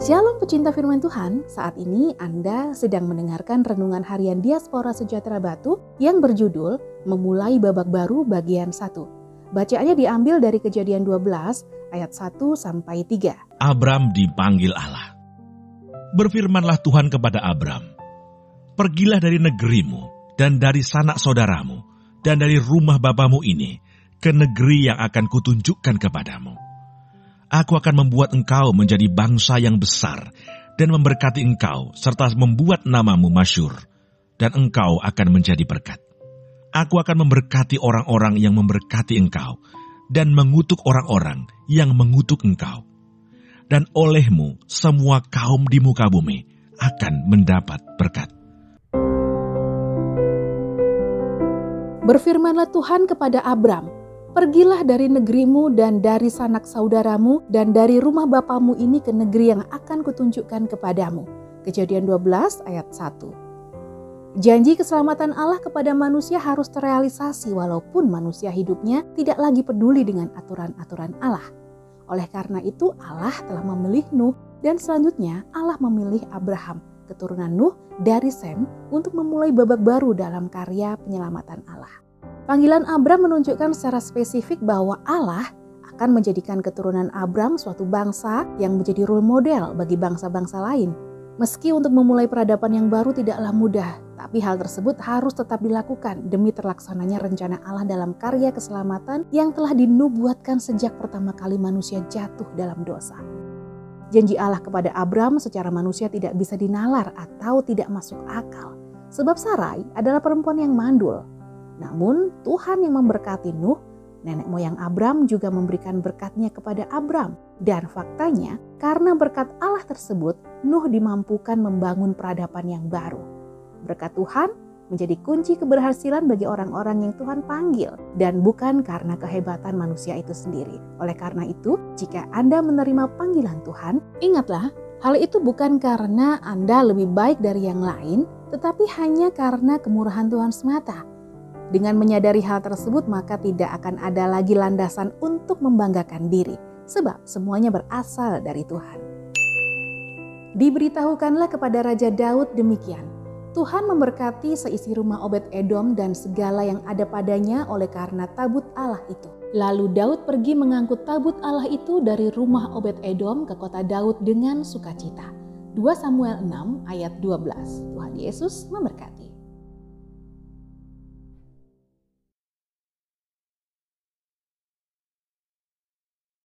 Shalom pecinta firman Tuhan, saat ini Anda sedang mendengarkan renungan harian Diaspora Sejahtera Batu yang berjudul Memulai Babak Baru bagian 1. Bacaannya diambil dari kejadian 12 ayat 1 sampai 3. Abram dipanggil Allah. Berfirmanlah Tuhan kepada Abram, Pergilah dari negerimu dan dari sanak saudaramu dan dari rumah bapamu ini ke negeri yang akan kutunjukkan kepadamu Aku akan membuat engkau menjadi bangsa yang besar dan memberkati engkau serta membuat namamu masyur dan engkau akan menjadi berkat. Aku akan memberkati orang-orang yang memberkati engkau dan mengutuk orang-orang yang mengutuk engkau. Dan olehmu semua kaum di muka bumi akan mendapat berkat. Berfirmanlah Tuhan kepada Abram, Pergilah dari negerimu dan dari sanak saudaramu dan dari rumah bapamu ini ke negeri yang akan kutunjukkan kepadamu. Kejadian 12 ayat 1. Janji keselamatan Allah kepada manusia harus terrealisasi walaupun manusia hidupnya tidak lagi peduli dengan aturan-aturan Allah. Oleh karena itu Allah telah memilih Nuh dan selanjutnya Allah memilih Abraham, keturunan Nuh dari Sem untuk memulai babak baru dalam karya penyelamatan Allah. Panggilan Abram menunjukkan secara spesifik bahwa Allah akan menjadikan keturunan Abram suatu bangsa yang menjadi role model bagi bangsa-bangsa lain. Meski untuk memulai peradaban yang baru tidaklah mudah, tapi hal tersebut harus tetap dilakukan demi terlaksananya rencana Allah dalam karya keselamatan yang telah dinubuatkan sejak pertama kali manusia jatuh dalam dosa. Janji Allah kepada Abram secara manusia tidak bisa dinalar atau tidak masuk akal. Sebab Sarai adalah perempuan yang mandul, namun Tuhan yang memberkati Nuh, nenek moyang Abram juga memberikan berkatnya kepada Abram. Dan faktanya karena berkat Allah tersebut, Nuh dimampukan membangun peradaban yang baru. Berkat Tuhan menjadi kunci keberhasilan bagi orang-orang yang Tuhan panggil dan bukan karena kehebatan manusia itu sendiri. Oleh karena itu, jika Anda menerima panggilan Tuhan, ingatlah hal itu bukan karena Anda lebih baik dari yang lain, tetapi hanya karena kemurahan Tuhan semata. Dengan menyadari hal tersebut, maka tidak akan ada lagi landasan untuk membanggakan diri, sebab semuanya berasal dari Tuhan. Diberitahukanlah kepada Raja Daud demikian, Tuhan memberkati seisi rumah Obed Edom dan segala yang ada padanya oleh karena tabut Allah itu. Lalu Daud pergi mengangkut tabut Allah itu dari rumah Obed Edom ke kota Daud dengan sukacita. 2 Samuel 6 ayat 12. Tuhan Yesus memberkati.